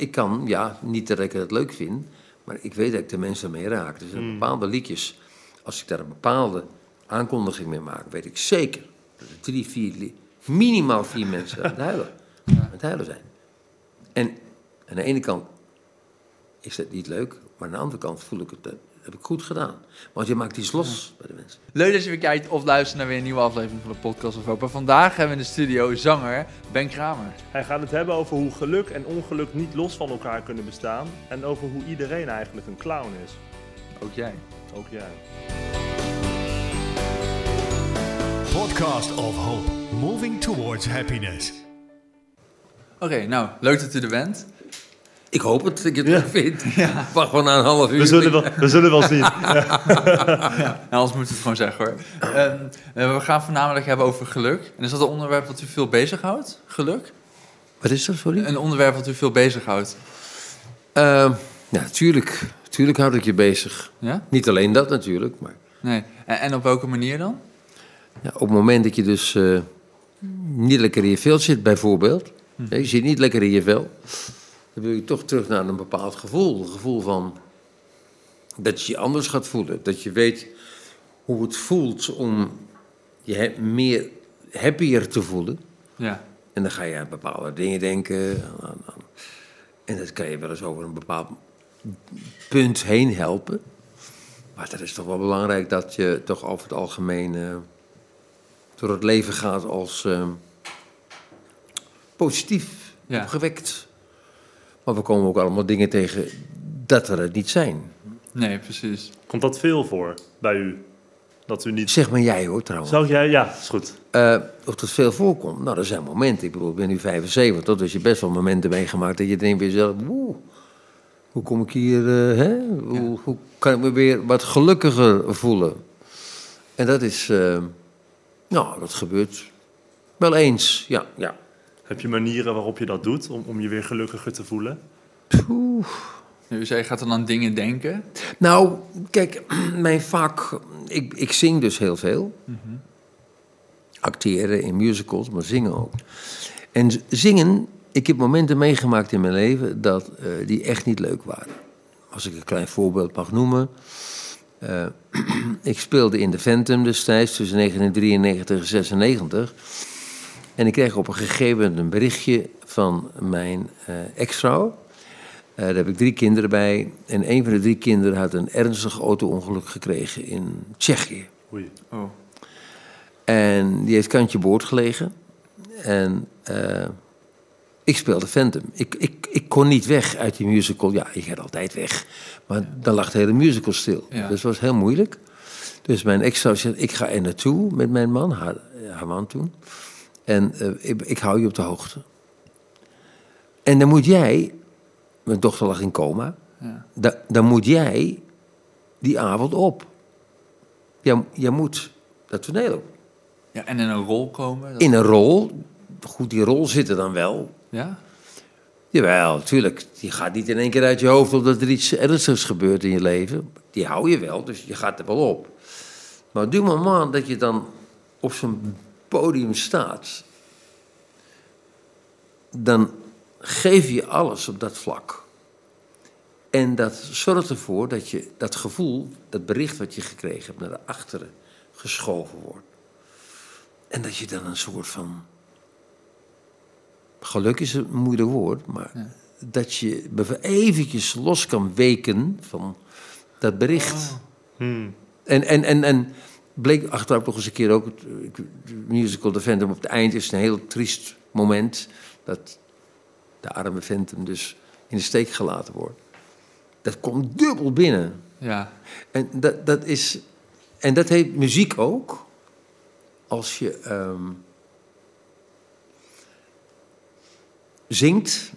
ik kan, ja, niet dat ik het leuk vind, maar ik weet dat ik de mensen mee raak. Zijn bepaalde liedjes, als ik daar een bepaalde aankondiging mee maak, weet ik zeker dat er drie, vier, minimaal vier mensen aan het huilen, aan het huilen zijn. En aan de ene kant is dat niet leuk, maar aan de andere kant voel ik het, dat heb ik goed gedaan. Want je maakt iets los bij de mensen. Leuk dat je weer kijkt of luistert naar weer een nieuwe aflevering van de Podcast of Hope. En vandaag hebben we in de studio zanger Ben Kramer. Hij gaat het hebben over hoe geluk en ongeluk niet los van elkaar kunnen bestaan. En over hoe iedereen eigenlijk een clown is. Ook jij. Ook jij. Podcast of Hope, moving towards happiness. Oké, nou, leuk dat u er bent. Ik hoop het, dat ik het leuk vind. Wacht gewoon na een half uur. We zullen wel, we zullen wel zien. Nou, anders moet ik het gewoon zeggen hoor. Ehm, eh, we gaan voornamelijk hebben over geluk. En is dat een onderwerp dat u veel bezighoudt? Geluk? Wat is dat, sorry? Een onderwerp dat u veel bezighoudt. Ehm, ja, tuurlijk. Tuurlijk houd ik je bezig. Ja? Niet alleen dat natuurlijk, maar Nee. En, en op welke manier dan? ja, op het moment dat je dus eh, niet lekker in je vel zit, bijvoorbeeld. hè, Je zit niet lekker in je vel. Dan wil je toch terug naar een bepaald gevoel. Een gevoel van dat je je anders gaat voelen. Dat je weet hoe het voelt om je meer happier te voelen. Ja. En dan ga je aan bepaalde dingen denken. En dat kan je wel eens over een bepaald punt heen helpen. Maar het is toch wel belangrijk dat je toch over het algemeen eh, door het leven gaat als eh, positief, Ja. opgewekt. Maar we komen ook allemaal dingen tegen dat er het niet zijn. Nee, precies. Komt dat veel voor bij u? Dat u niet... Zeg maar jij hoor trouwens. Zou jij... Ja, is goed. Eh, of dat veel voorkomt? Nou, er zijn momenten. Ik bedoel, ik ben nu 75, dus je best wel momenten meegemaakt dat je denkt bij jezelf, woe, hoe kom ik hier, eh, hè? Hoe, hoe kan ik me weer wat gelukkiger voelen? En dat is, eh, nou, dat gebeurt wel eens, ja, ja. Heb je manieren waarop je dat doet om, om je weer gelukkiger te voelen? Oeh. U zei, je gaat dan aan dingen denken. Nou, kijk, mijn vak, ik, ik zing dus heel veel. Acteren in musicals, maar zingen ook. En zingen, ik heb momenten meegemaakt in mijn leven dat eh, die echt niet leuk waren. Als ik een klein voorbeeld mag noemen. Eh, ik speelde in de Phantom destijds tussen 1993 en 96. En ik kreeg op een gegeven moment een berichtje van mijn eh ex-vrouw. Eh, daar heb ik drie kinderen bij. En een van de drie kinderen had een ernstig auto-ongeluk gekregen in Tsjechië. Oei. Oh. En die heeft kantje boord gelegen. En eh, ik speelde Phantom. Ik, ik, ik kon niet weg uit die musical. Ja, ik gaat altijd weg. Maar dan lag de hele musical stil. Ja. Dus het was heel moeilijk. Dus mijn ex-vrouw zei, ik ga er naartoe met mijn man, haar, haar man toen. En eh, ik, ik hou je op de hoogte. En dan moet jij, mijn dochter lag in coma, Ja. da- dan moet jij die avond op. Jij, jij moet dat toneel op. ja. En in een rol komen. dat- In een rol, goed, die rol zit er dan wel. Ja? Jawel, natuurlijk. Die gaat niet in één keer uit je hoofd omdat er iets ernstigs gebeurt in je leven. Die hou je wel, dus je gaat er wel op. Maar op dit moment dat je dan op zo'n podium staat, dan geef je alles op dat vlak. En dat zorgt ervoor dat je dat gevoel, dat bericht wat je gekregen hebt, naar de achteren geschoven wordt. En dat je dan een soort van. Geluk is een moeilijk woord, maar dat je eventjes los kan weken van dat bericht. Hmm. En, en, en, en bleek achteraf nog eens een keer ook, het, de musical The Phantom op het eind is een heel triest moment. Dat de arme Phantom dus in de steek gelaten wordt. Dat komt dubbel binnen. Ja. En dat, dat is. En dat heeft muziek ook. Als je ehm, zingt,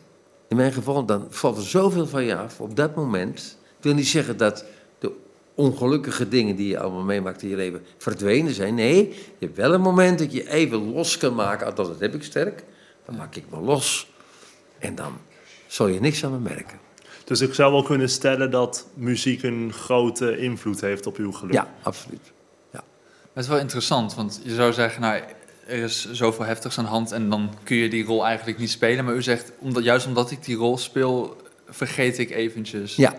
in mijn geval, dan valt er zoveel van je af op dat moment. Ik wil niet zeggen dat ongelukkige dingen die je allemaal meemaakt in je leven verdwenen zijn. Nee, je hebt wel een moment dat je even los kan maken. Althans, dat heb ik sterk. Dan maak ik me los. En dan zal je niks aan me merken. Dus ik zou wel kunnen stellen dat muziek een grote invloed heeft op uw geluk. Ja, absoluut. Dat is wel interessant, want je zou zeggen, nou, er is zoveel heftigs aan de hand en dan kun je die rol eigenlijk niet spelen. Maar u zegt, omdat, juist omdat ik die rol speel, vergeet ik eventjes Ja,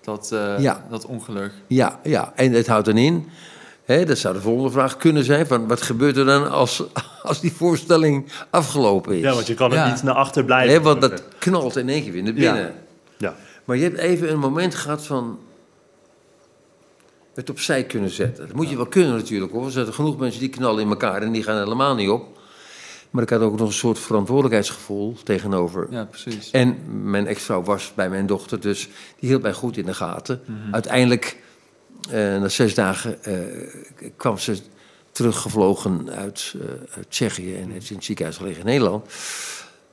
dat, eh, Ja. dat ongeluk. ja, ja. En het houdt dan in, hè, dat zou de volgende vraag kunnen zijn, van wat gebeurt er dan als, als die voorstelling afgelopen is? Ja, want je kan het Ja. niet naar achter blijven. Hè, want dat knalt in één keer weer naar binnen. Ja. Maar je hebt even een moment gehad van het opzij kunnen zetten. Dat moet je wel kunnen natuurlijk hoor. Er zijn genoeg mensen die knallen in elkaar en die gaan helemaal niet op. Maar ik had ook nog een soort verantwoordelijkheidsgevoel tegenover. Ja, precies. En mijn ex-vrouw was bij mijn dochter, dus die hield mij goed in de gaten. Uiteindelijk, eh, na zes dagen, eh, kwam ze teruggevlogen uit, eh, uit Tsjechië en heeft in het ziekenhuis gelegen in Nederland.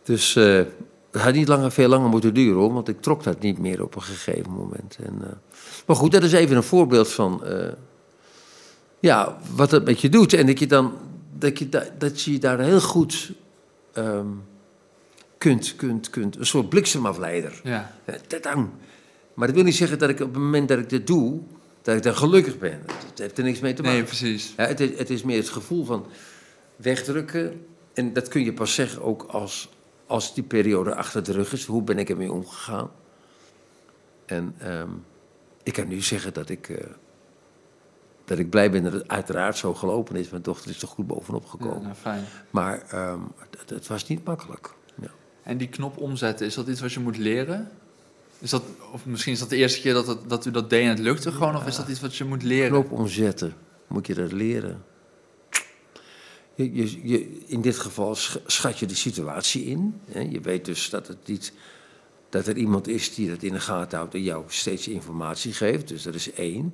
Dus het had niet langer, veel langer moeten duren, hoor, want ik trok dat niet meer op een gegeven moment. En, maar goed, dat is even een voorbeeld van ja, wat het met je doet. En dat je dan dat je, da- dat je daar heel goed ehm, kunt, kunt, kunt, een soort bliksemafleider. Ja, tadang. Maar dat wil niet zeggen dat ik op het moment dat ik dit doe, dat ik dan gelukkig ben. Dat heeft er niks mee te maken. nee, precies. Ja, het, is, het is meer het gevoel van wegdrukken. En dat kun je pas zeggen ook als, als die periode achter de rug is. Hoe ben ik ermee omgegaan? En ehm, ik kan nu zeggen dat ik, eh, dat ik blij ben dat het uiteraard zo gelopen is. Mijn dochter is er goed bovenop Ja, gekomen. nou, fijn. Maar ehm, het, het was niet makkelijk. Ja. En die knop omzetten, is dat iets wat je moet leren? Is dat, of misschien is dat de eerste keer dat, het, dat u dat deed en het lukte gewoon? Of is dat iets wat je moet leren? Knop omzetten, moet je dat leren. Je, je, je, in dit geval sch- schat je de situatie in. Hè? Je weet dus dat, het niet, dat er iemand is die dat in de gaten houdt en jou steeds informatie geeft. Dus dat is één.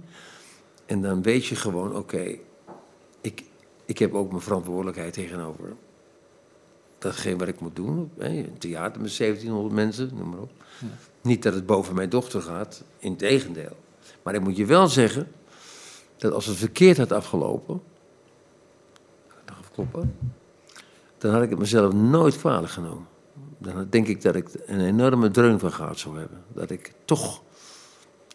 En dan weet je gewoon, oké, ik, ik heb ook mijn verantwoordelijkheid tegenover datgene wat ik moet doen. Een theater met 1700 mensen, noem maar op. Niet dat het boven mijn dochter gaat, in tegendeel. Maar ik moet je wel zeggen dat als het verkeerd had afgelopen, nog kloppen, dan had ik het mezelf nooit kwalijk genomen. Dan denk ik dat ik een enorme dreun van gehad zou hebben. Dat ik toch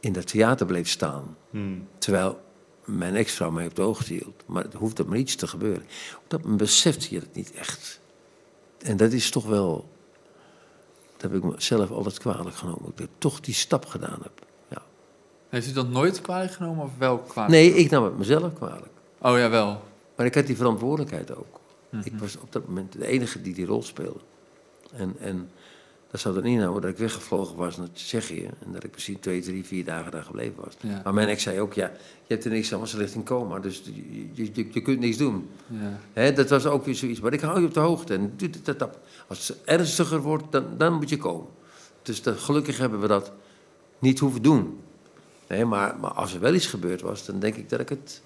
in dat theater bleef staan. Hmm. Terwijl mijn ex-vrouw mij op de hoogte hield. Maar het hoeft er maar iets te gebeuren. Op dat moment besefte je het niet echt. En dat is toch wel... Dat heb ik mezelf altijd kwalijk genomen. Dat ik toch die stap gedaan heb. Ja. Heeft u dat nooit kwalijk genomen of wel kwalijk? Nee, ik nam het mezelf kwalijk. Oh ja, wel. Maar ik had die verantwoordelijkheid ook. Mhm. Ik was op dat moment de enige die die rol speelde. En, en dat zou dan inhouden dat ik weggevlogen was naar Tsjechië. En dat ik misschien twee, drie, vier dagen daar gebleven was. Ja. Maar mijn ex zei ook, ja, je hebt er niks aan, want ze ligt in coma. Dus je, je, je, kunt niks doen. Ja. Hè, dat was ook weer zoiets. Maar ik hou je op de hoogte. En dat, dat. Als het ernstiger wordt, dan, dan moet je komen. Dus dat, gelukkig hebben we dat niet hoeven doen. Nee, maar, maar als er wel iets gebeurd was, dan denk ik dat ik het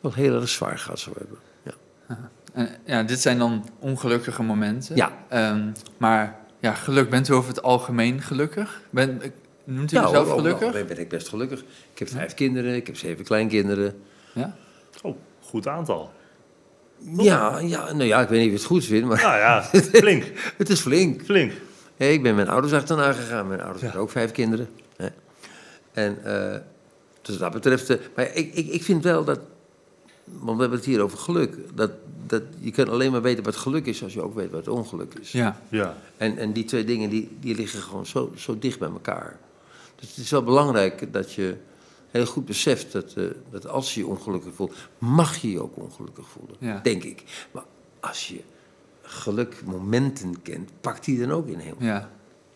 wel heel erg zwaar gehad zou hebben. Ja. Ja, dit zijn dan ongelukkige momenten. Ja. Ehm, maar ja, geluk, bent u over het algemeen gelukkig? Ben, noemt u Ja, uzelf hoor, gelukkig? overal ben ik best gelukkig. Ik heb vijf kinderen, ik heb zeven kleinkinderen. Ja? Oh, goed aantal. Ja, ja, nou ja, ik weet niet of je het goed vindt, maar Nou ja, flink. het is flink. Flink. Hé, ik ben mijn ouders achterna gegaan. Mijn ouders hebben ook vijf kinderen. Hè. En eh, dus wat dat betreft... eh, maar ik, ik, ik vind wel dat... Want we hebben het hier over geluk. Dat, dat, je kan alleen maar weten wat geluk is als je ook weet wat ongeluk is. Ja. Ja. En, en die twee dingen die, die liggen gewoon zo, zo dicht bij elkaar. Dus het is wel belangrijk dat je heel goed beseft dat, eh, dat als je je ongelukkig voelt, mag je je ook ongelukkig voelen. Ja. Denk ik. Maar als je gelukmomenten kent, pakt die dan ook in heel. Ja.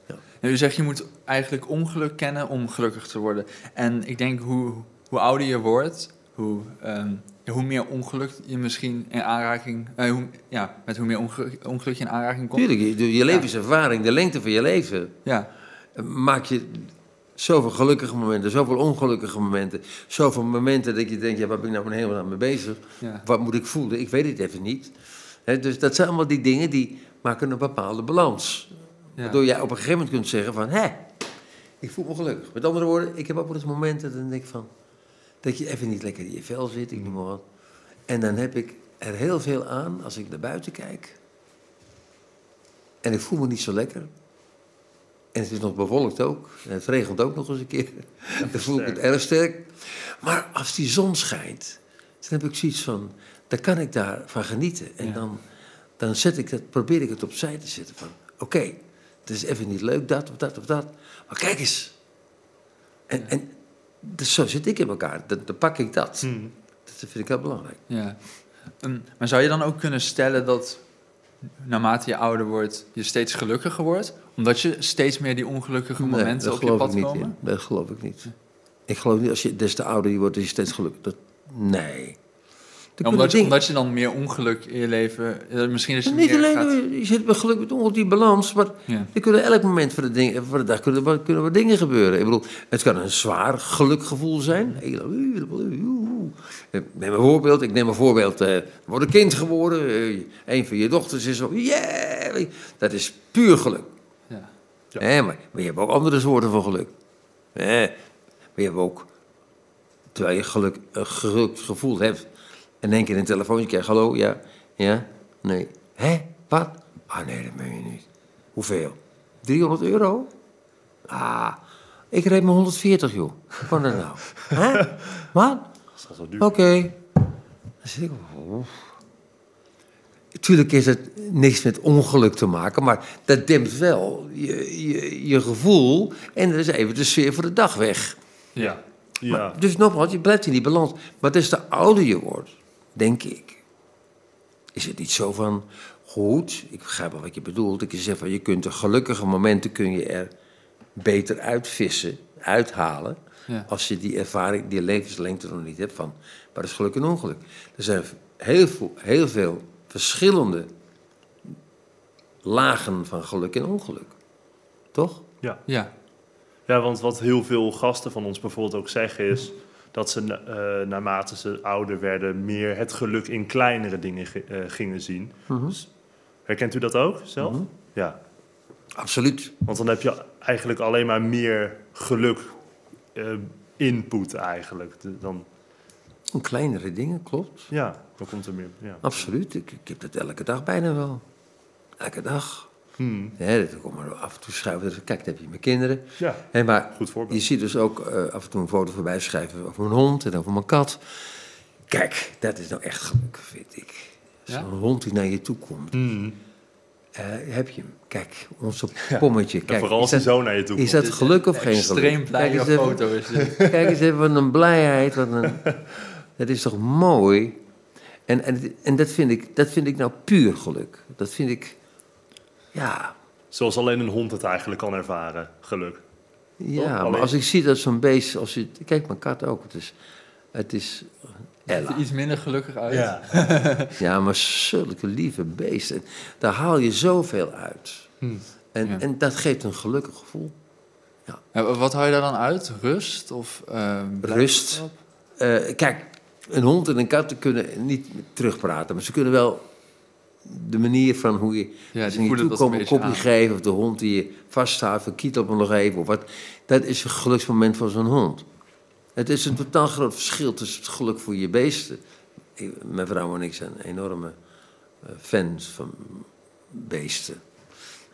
Ja. En u zegt je moet eigenlijk ongeluk kennen om gelukkig te worden. En ik denk hoe, hoe ouder je wordt, hoe, ehm, hoe meer ongeluk je misschien in aanraking, eh, hoe, ja, met hoe meer ongeluk, ongeluk je in aanraking komt. Tuurlijk, je, je levenservaring, de lengte van je leven, Ja, maak je zoveel gelukkige momenten, zoveel ongelukkige momenten, zoveel momenten dat je denkt, ja, waar ben ik nou helemaal aan mee bezig? ja, Wat moet ik voelen? Ik weet het even niet. Dus dat zijn allemaal die dingen die maken een bepaalde balans. ja. Waardoor jij op een gegeven moment kunt zeggen van, hé, ik voel me gelukkig. Met andere woorden, ik heb ook wel eens momenten dat ik denk van, dat je even niet lekker in je vel zit, ik noem maar wat. En dan heb ik er heel veel aan als ik naar buiten kijk. En ik voel me niet zo lekker. En het is nog bewolkt ook. En het regent ook nog eens een keer. Dan voel ik het erg sterk. Maar als die zon schijnt, dan heb ik zoiets van, dan kan ik daarvan genieten. En Ja. dan dan zet ik dat, probeer ik het opzij te zetten van, oké, het is even niet leuk, dat of dat of dat, maar kijk eens. En, en dus zo zit ik in elkaar, dan, dan pak ik dat. Hmm. Dat vind ik heel belangrijk. Ja. Ehm, maar zou je dan ook kunnen stellen dat naarmate je ouder wordt, je steeds gelukkiger wordt? Omdat je steeds meer die ongelukkige momenten op je pad ik niet komen? in. Dat geloof ik niet. Ik geloof niet, als je des te ouder je wordt, dat je steeds gelukkig... Dat, nee. Ja, omdat, je, omdat je dan meer ongeluk in je leven... eh, Misschien is je Niet meer alleen, gaat... je zit bij geluk met ongeluk die balans, maar Ja. er kunnen elk moment van de, dingen, van de dag kunnen, er- kunnen er dingen gebeuren. Ik bedoel, het kan een zwaar gelukgevoel zijn. Heel- Ik neem een voorbeeld, ik neem een voorbeeld, eh, er wordt een kind geboren, eh, een van je dochters is zo, yeah, dat is puur geluk. Ja. Ja. Maar, maar je hebt ook andere soorten van geluk. Hè, maar je hebt ook, terwijl je geluk, een geluksgevoel hebt, en één keer een telefoontje krijgt, hallo, ja, ja, nee. Hè, wat? Ah nee, dat meen je niet. Hoeveel? 300 euro? Ah, ik reed me 140, joh. Hoe kan dat nou? Hè? Wat? Dat is al zo duur. Oké. Dan zit ik, oh. Tuurlijk is het niks met ongeluk te maken, maar dat dempt wel je, je, je gevoel en er is even de sfeer voor de dag weg. Ja. Ja. Maar, dus nogmaals, je blijft in die balans. Maar des te ouder je wordt, denk ik, is het niet zo van, goed, ik begrijp wel wat je bedoelt. Ik zeg van, je kunt de gelukkige momenten kun je er beter uitvissen, uithalen. Ja. Als je die ervaring, die levenslengte nog niet hebt van, maar dat is geluk en ongeluk. Er zijn heel veel, heel veel verschillende lagen van geluk en ongeluk. Toch? Ja. Ja. ja, want wat heel veel gasten van ons bijvoorbeeld ook zeggen is... dat ze eh, naarmate ze ouder werden... meer het geluk in kleinere dingen ge- eh, gingen zien. Mhm. Dus, herkent u dat ook zelf? Mhm. Ja, Absoluut. want dan heb je eigenlijk alleen maar meer geluk eh, input eigenlijk. De- Dan, En kleinere dingen, klopt. ja, dan komt er meer... Ja. Absoluut. Ik, ik heb dat elke dag bijna wel. Elke dag. Hmm. Ja, dat kom maar af en toe schrijven. Kijk, dan heb je mijn kinderen. ja, Hé, maar goed voorbeeld. je ziet dus ook eh, af en toe een foto voorbij schrijven over mijn hond en over mijn kat. Kijk, dat is nou echt geluk, vind ik. Ja? Zo'n hond die naar je toe komt. Hmm. Eh, heb je hem? Kijk, onze pommetje. Kijk, vooral als is, hij zo naar je toe is komt. dat geluk of geen geluk? Extreem Kijk eens even- foto is dit. Kijk eens even, wat een blijheid. Wat een, dat is toch mooi? En, en, en dat, vind ik, dat vind ik nou puur geluk. Dat vind ik, ja, Zoals alleen een hond het eigenlijk kan ervaren, geluk. ja maar als ik zie dat zo'n beest, als je, kijk mijn kat ook, het is, het is Ziet Ella. er iets minder gelukkig uit. Ja, maar zulke lieve beesten, daar haal je zoveel uit. Hmm. En, Ja. en dat geeft een gelukkig gevoel. Ja, wat haal je daar dan uit? Rust? Of, eh, Rust. Eh, kijk, een hond en een kat kunnen niet terugpraten, maar ze kunnen wel de manier van hoe je Ja, die je voelen toe komt, een kopje geven, of de hond die je vasthoudt, verkietelt me nog even, of wat. Dat is een geluksmoment van zo'n hond. Het is een totaal groot verschil tussen het geluk voor je beesten. Ik- Mijn vrouw en ik zijn enorme eh, fans van beesten.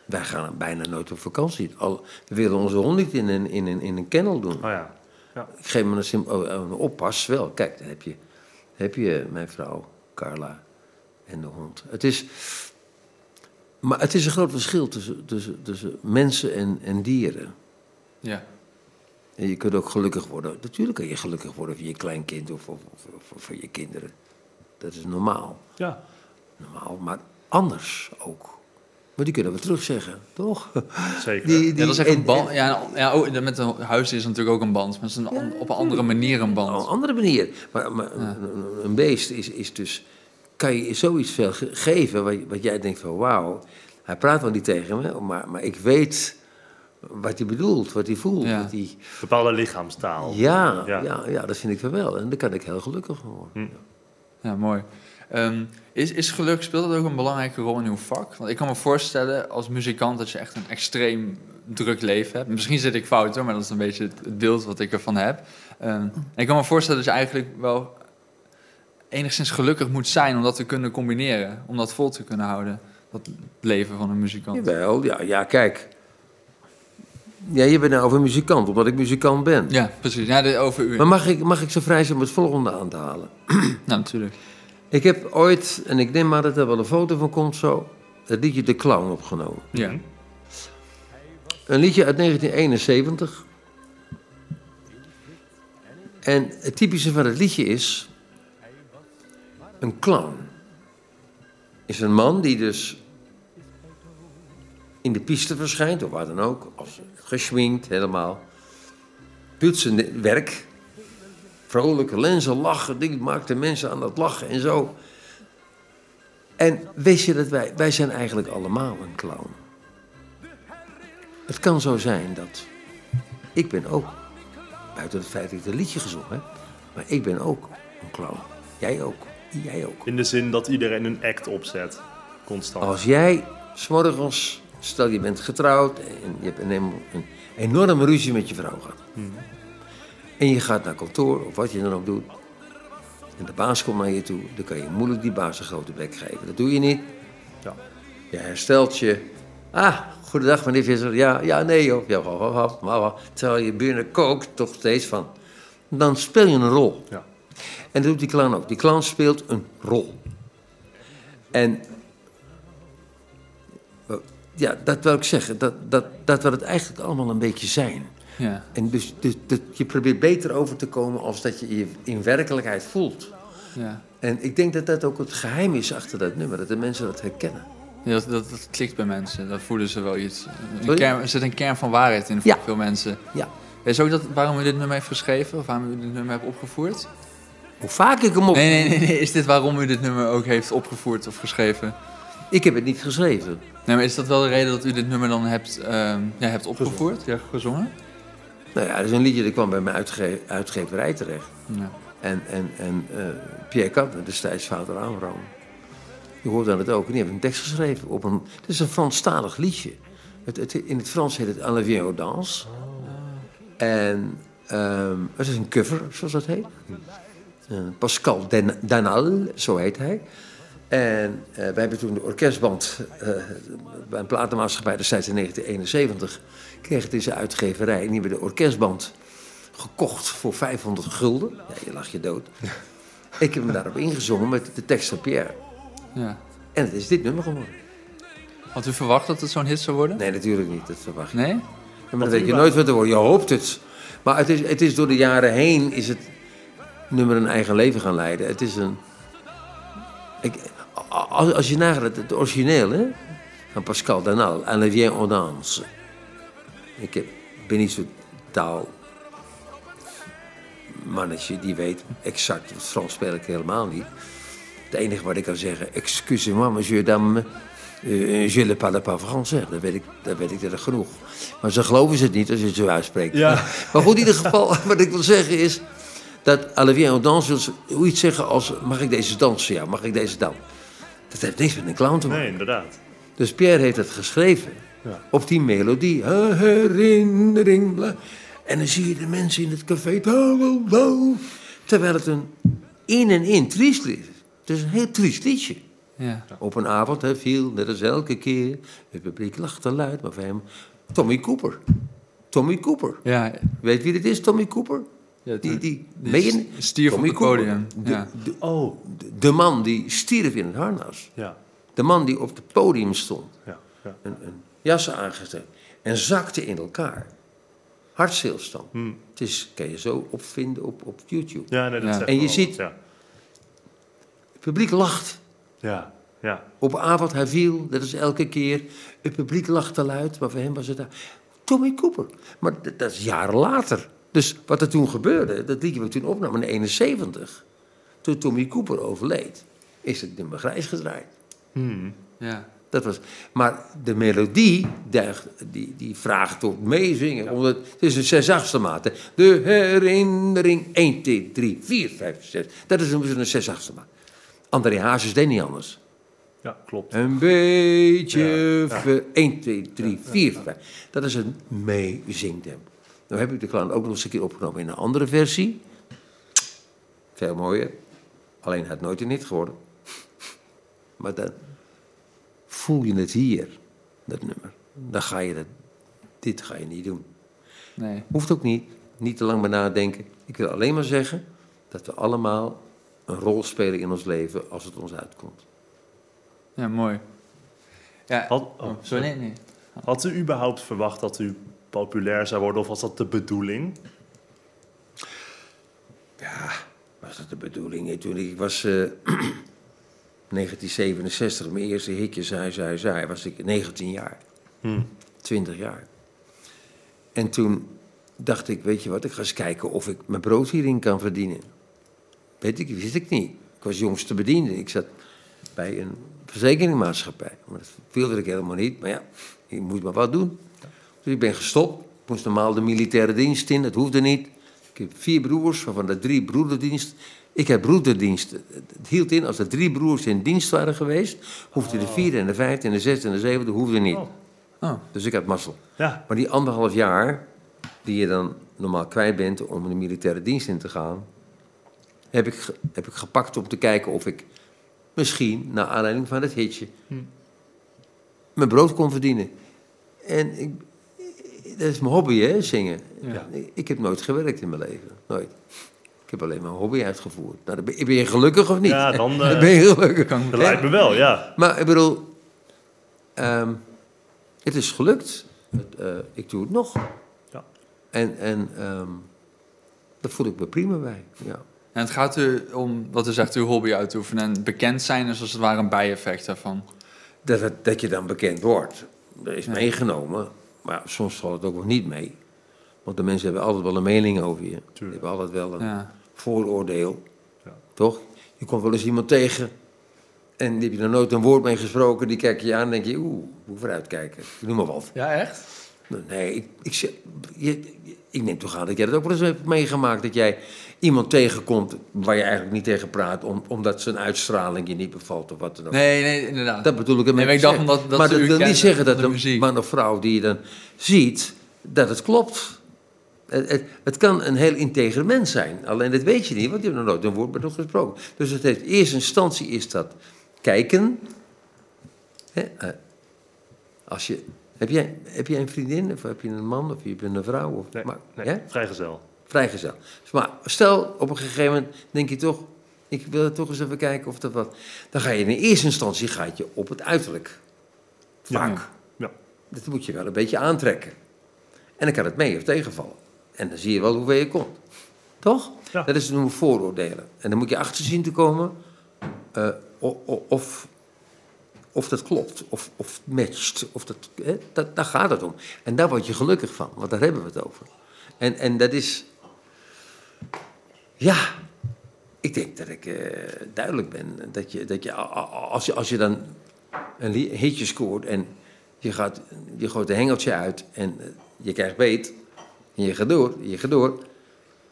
Wij gaan bijna nooit op vakantie. Al, we willen onze hond niet in een, in een, in een kennel doen. Oh ja. Ik geef me een, sim- oh, oh, een oppas wel. Kijk, dan heb je, heb je mijn vrouw Carla en de hond. Het is, maar het is een groot verschil tussen, tussen, tussen mensen en, en dieren. Ja. En je kunt ook gelukkig worden. Natuurlijk kan je gelukkig worden voor je kleinkind of, of, of voor je kinderen. Dat is normaal. Ja, normaal. Maar anders ook. Maar die kunnen we terugzeggen, toch? zeker. Die, ja, dat is echt een en- band. en- Ja, ja oh, met een huis is natuurlijk ook een band. Maar het is een, op een andere manier een Op een band. andere manier. Maar, maar een, een- een beest is, is dus... Kan je zoiets veel ge- geven wat, wat jij denkt van... Wauw, hij praat wel niet tegen me, maar, maar ik weet wat hij bedoelt, wat hij voelt. Ja. Wat hij, Bepaalde lichaamstaal. ja, Ja. ja. Ja, dat vind ik wel. En daar kan ik heel gelukkig van worden. Ja, mooi. Ehm, is, is geluk, speelt dat ook een belangrijke rol in uw vak? Want ik kan me voorstellen als muzikant dat je echt een extreem druk leven hebt. Misschien zit ik fout hoor, maar dat is een beetje het, beeld wat ik ervan heb. Ehm, ik kan me voorstellen dat je eigenlijk wel enigszins gelukkig moet zijn om dat te kunnen combineren. Om dat vol te kunnen houden, dat leven van een muzikant. Jawel, ja, ja, kijk. Ja, je bent nou over muzikant, omdat ik muzikant ben. Ja, precies. Ja, de- over u. Maar mag ik, mag ik zo vrij zijn om het volgende aan te halen? Nou, natuurlijk. Ik heb ooit, en ik neem maar dat er wel een foto van komt zo, het liedje De Clown opgenomen. Ja. Een liedje uit 1971. En het typische van het liedje is. Een clown. Is een man die dus. in de piste verschijnt, of waar dan ook. Als geschminkt, helemaal. Doet zijn werk. Vrolijke lenzen, lachen. Die maakt de mensen aan het lachen en zo. En weet je dat wij. wij zijn eigenlijk allemaal een clown. Het kan zo zijn dat ik ben ook, buiten het feit dat ik het liedje gezongen heb, maar ik ben ook een clown. Jij ook. Jij ook. In de zin dat iedereen een act opzet. Constant. Als jij s'morgens, stel je bent getrouwd en je hebt een, een enorme ruzie met je vrouw gehad. En je gaat naar kantoor of wat je dan ook doet. En de baas komt naar je toe, dan kan je moeilijk die baas een grote bek geven. Dat doe je niet. Ja. Je herstelt je. Ah, goedendag meneer Visser. Ja, ja, nee joh. Ja, wa, wa, wa, wa, wa. Terwijl je binnen kookt, toch steeds van. Dan speel je een rol. Ja. En dat doet die clown ook. Die clown speelt een rol. En eh, ja, dat wil ik zeggen. Dat, dat, dat we het eigenlijk allemaal een beetje zijn. Ja. En dus, dus dat je probeert beter over te komen als dat je je in werkelijkheid voelt. Ja. En ik denk dat dat ook het geheim is achter dat nummer. Dat de mensen dat herkennen. Ja, dat, dat, dat klikt bij mensen. Dat voelen ze wel iets. Kern, er zit een kern van waarheid in voor Ja. veel mensen. Ja. Is ook dat waarom u dit nummer heeft geschreven? Of waarom u dit nummer hebt opgevoerd? Hoe vaak ik hem op... Nee, nee, nee, nee. Is dit waarom u dit nummer ook heeft opgevoerd of geschreven? Ik heb het niet geschreven. Nee, maar is dat wel de reden dat u dit nummer dan hebt, ehm, ja, hebt opgevoerd? Ja, gezongen? Nou ja, dat is een liedje dat kwam bij mijn uitge uitgeverij terecht. Ja. En, en, en eh, Pierre Kapner, destijds vader Abraham, die hoort dan het ook. En die heeft een tekst geschreven. Op een, het is een Franstalig liedje. Het, het, in het Frans heet het la vieille audience. En ehm, het is een cover, zoals dat heet. Eh, Pascal Den- Danal, zo heet hij. En eh, wij hebben toen de orkestband eh, bij een platenmaatschappij destijds in 1971 kreeg het in zijn uitgeverij. En die hebben de orkestband gekocht voor 500 gulden. Ja, je lag je dood. Ik heb hem daarop ingezongen met de tekst van Pierre. ja. En het is dit nummer geworden. Had u verwacht dat het zo'n hit zou worden? Nee, natuurlijk niet. Dat verwacht je. Nee? Ja, maar dat weet je nooit wat er wordt. Je hoopt het. Maar het is, het is door de jaren heen is het nummer een eigen leven gaan leiden. Het is een... Ik, als, als je nagaat, het, origineel hè, van Pascal Danal, À la vieille audience. Ik heb, ben niet zo'n taal mannetje die weet exact, Frans speel ik helemaal niet. Het enige wat ik kan zeggen, excusez-moi, monsieur, dame, euh, je ne parle pas français. Dat weet ik, dat weet ik dat genoeg. Maar ze geloven ze het niet als je het zo uitspreekt. Ja. Maar goed, in ieder geval, wat ik wil zeggen is... dat la vieille audience wil iets zeggen als... mag ik deze dansen? Ja, mag ik deze dan? Dat heeft niks met een clown te maken. Nee, inderdaad. Dus Pierre heeft het geschreven Ja. op die melodie. Herinnering. bla. En dan zie je de mensen in het café. Terwijl het een in en in triest lied is. Het is een heel triest liedje. Ja. Op een avond hè, viel, net als elke keer. Het publiek lachte luid, maar voor hem... Tommy Cooper. Tommy Cooper. Ja, Weet wie dit is, Tommy Cooper? Ja Die, die, die je- stierf op het podium, De, ja. de, Oh, de- de man die stierf in het harnas. ja. De man die op het podium stond. Ja, ja. een, een jas aangetrekt en zakte in elkaar. Hartstilstand. Hmm. Het is, kan je zo opvinden op, op YouTube. Ja, nee, dat Ja. En je ziet- Ja, Het publiek lacht. ja, ja. Op een avond hij viel, dat is elke keer. Het publiek lachte luid, maar voor hem was het daar. Tommy Cooper. Maar dat, dat is jaren later. Dus wat er toen gebeurde, dat liedje wat we toen opnamen in 71. Toen Tommy Cooper overleed, is het nummer grijs gedraaid. Hmm. ja. Dat was, maar de melodie, die, die, die vraagt tot meezingen. Omdat, het is een zes-achtste maat. De herinnering 1, 2, 3, 4, 5, 6. Dat is een, een zes-achtste maat. André Hazes deed niet anders. ja klopt. Een beetje... Ja, ja. ver- 1, 2, 3, 4, 5. Dat is een meezingtempo. Nou heb ik de clown ook nog eens een keer opgenomen in een andere versie. Veel mooier. Alleen het nooit een hit geworden. Maar dan voel je het hier, dat nummer. Dan ga je dat... Dit ga je niet doen. Nee. Hoeft ook niet. Niet te lang bij nadenken. Ik wil alleen maar zeggen dat we allemaal een rol spelen in ons leven als het ons uitkomt. Ja, mooi. Ja, Had, oh, oh, sorry, nee, nee. Had u überhaupt verwacht dat u populair zou worden of was dat de bedoeling? Ja, was dat de bedoeling? Toen ik was eh, 1967, mijn eerste hitje, zei, zei, zei, was ik 19 jaar. Hm. 20 jaar. En toen dacht ik, weet je wat, ik ga eens kijken of ik mijn brood hierin kan verdienen. Weet ik, wist ik niet. Ik was jongste bediende. Ik zat bij een verzekeringmaatschappij. Maar dat wilde ik helemaal niet. Maar ja, ik moest maar wat doen. Dus ik ben gestopt. Ik moest normaal de militaire dienst in, dat hoefde niet. Ik heb vier broers, waarvan de drie broederdienst. Ik heb broederdienst. Het hield in, als er drie broers in dienst waren geweest, hoefde de vierde en de vijfde en de zesde en de zevende hoefde niet. Oh. Oh, Dus ik had mazzel. Ja, Maar die anderhalf jaar die je dan normaal kwijt bent om de militaire dienst in te gaan, heb ik, heb ik gepakt om te kijken of ik misschien, naar aanleiding van het hitje, Hm. mijn brood kon verdienen. En ik, dat is mijn hobby, hè, zingen. Ja. Ik, ik heb nooit gewerkt in mijn leven. Nooit. Ik heb alleen mijn hobby uitgevoerd. Nou, dan ben, ben je gelukkig of niet? Ja, dan, eh, Dan ben je gelukkig. kan dat lijkt me wel, ja. Maar ik bedoel, ehm, het is gelukt. Het, eh, ik doe het nog. Ja. En, en ehm, daar voel ik me prima bij. Ja. En het gaat u om, wat u zegt, uw hobby uitoefenen. En bekend zijn is als het ware een bijeffect daarvan. Dat, het- dat je dan bekend wordt, dat is Ja. meegenomen. Maar ja, soms valt het ook nog niet mee. Want de mensen hebben altijd wel een mening over je. Die Tuurlijk. hebben altijd wel een Ja. vooroordeel. Ja. Toch? Je komt wel eens iemand tegen. En die heb je nog nooit een woord mee gesproken. Die kijk je aan en denk je, oeh, moet vooruitkijken. Noem maar wat. ja, echt? Nee, ik, ik, ik neem toch aan dat jij dat ook wel eens hebt meegemaakt. Dat jij iemand tegenkomt waar je eigenlijk niet tegen praat. Om, omdat zijn uitstraling je niet bevalt of wat dan ook. Nee, nee, inderdaad. Dat bedoel ik ermee Nee, maar ik dacht omdat- dat maar dat wil niet zeggen dat een man of vrouw die je dan ziet, dat het klopt. Het, het, het kan een heel integere mens zijn. Alleen dat weet je niet, want je hebt nog nooit een woord met hem gesproken. Dus het heeft, in eerste instantie is dat kijken. Hè, eh, als je, heb, jij, heb jij een vriendin, of heb je een man, of heb je een vrouw? Of, Nee, maar, nee ja? vrijgezel. Vrijgezel. Maar stel, op een gegeven moment denk je toch... ik wil toch eens even kijken of dat wat... Dan ga je in eerste instantie ga je op het uiterlijk. Vaak. Ja. Ja. Dat moet je wel een beetje aantrekken. En dan kan het mee of tegenvallen. En dan zie je wel hoe ver je komt. Toch? Ja. Dat is noemen we vooroordelen. En dan moet je achter zien te komen eh, of, of dat klopt, of, of matcht. Of dat, hè, dat, daar gaat het om. En daar word je gelukkig van, want daar hebben we het over. En, en dat is... Ja, ik denk dat ik eh, duidelijk ben. Dat je, dat je, als, je, als je dan een hitje scoort en je, gaat, je gooit een hengeltje uit en eh, je krijgt beet en je gaat door, je gaat door.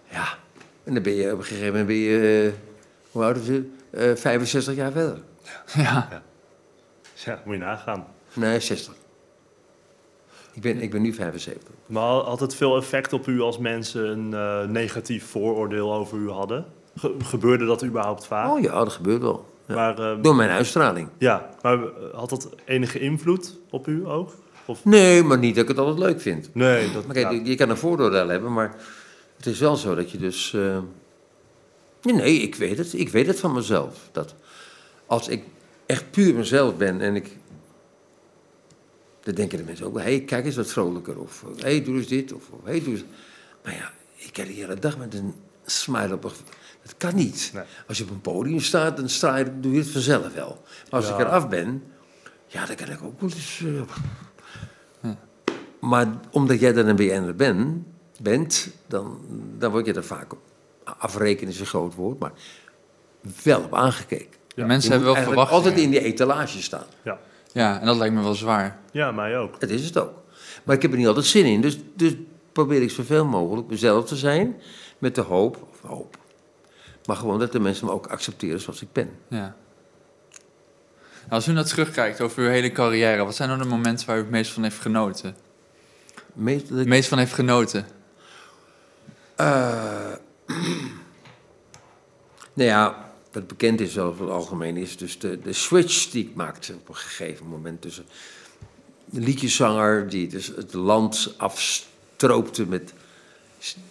Ja, en dan ben je op een gegeven moment ben je, eh, hoe oud is het? Eh, 65 jaar verder. Ja. Ja, moet je nagaan. Nee, 60. Ik ben, ik ben nu 75. Maar had het veel effect op u als mensen een eh, negatief vooroordeel over u hadden? Ge- gebeurde dat überhaupt vaak? Oh ja, dat gebeurt wel. Ja. Maar, ehm, Door mijn uitstraling. ja, maar eh, had dat enige invloed op u ook? Of? Nee, maar niet dat ik het altijd leuk vind. Nee, dat Maar kijk, ja. je- je kan een vooroordeel hebben, maar het is wel zo dat je dus... eh, Nee, nee, ik weet het. Ik weet het van mezelf. Dat als ik echt puur mezelf ben en ik... Dan denken de mensen ook wel, hé, hey, kijk eens wat vrolijker. Of, hé, hey, doe eens dit. Of, hé, hey, doe eens... Maar ja, ik kan de hele dag met een smile op... Dat kan niet. Nee. Als je op een podium staat, dan sta je, doe je het vanzelf wel. Maar als Ja. ik eraf ben, ja, dan kan ik ook wel eens... eh, maar omdat jij dan een BN'er ben, bent, dan, dan word je er vaak op. Afrekenen is een groot woord, maar wel op aangekeken. Ja, mensen hebben wel verwachtingen. altijd in die etalage staan. Ja. Ja, en dat lijkt me wel zwaar. ja, mij ook. Dat is het ook. Maar ik heb er niet altijd zin in. Dus, dus probeer ik zoveel mogelijk mezelf te zijn. Met de hoop, of hoop. Maar gewoon dat de mensen me ook accepteren zoals ik ben. Ja. Als u nou terugkijkt over uw hele carrière, wat zijn dan de momenten waar u het meest van heeft genoten? Meest, dat Het meest van heeft genoten? Eh, nou ja, wat bekend is over het algemeen is dus de, de switch die ik maakte op een gegeven moment tussen de liedjeszanger die dus het land afstroopte met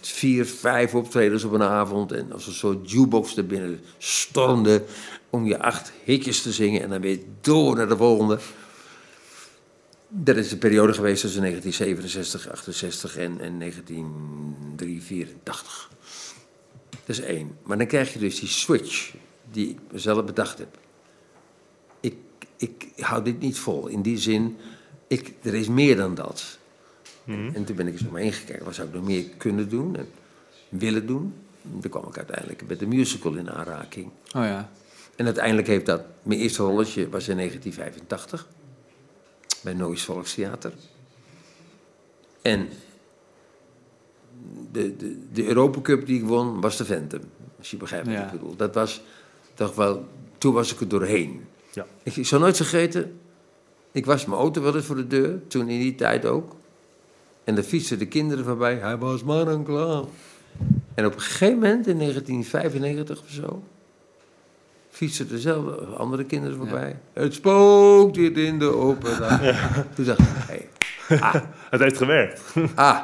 vier, vijf optredens op een avond. En als een soort jukebox er binnen stormde om je acht hitjes te zingen. En dan weer door naar de volgende. Dat is de periode geweest tussen 1967, 68 en, en 1984. Dat is één. Maar dan krijg je dus die switch die ik mezelf bedacht heb. Ik, ik hou dit niet vol. In die zin, ik, er is meer dan dat. Mhm. En toen ben ik eens om me heen gekeken. Wat zou ik nog meer kunnen doen en willen doen? En toen kwam ik uiteindelijk met de musical in aanraking. Oh ja. En uiteindelijk heeft dat... Mijn eerste rolletje was in 1985. Bij Noois Volkstheater. En de, de, de Europa Cup die ik won, was de Phantom. Als je begrijpt wat Ja. ik bedoel. Dat was toch wel... Toen was ik er doorheen. Ja. Ik, ik zal nooit vergeten... Ik was mijn auto wel eens voor de deur. Toen in die tijd ook. En er fietsten de kinderen voorbij. Hij was maar een clown. En op een gegeven moment, in 1995 of zo... fietsen dezelfde andere kinderen voorbij. Het spookt hier in de opera. Toen dacht ik, hey, ah, Het heeft gewerkt. ah,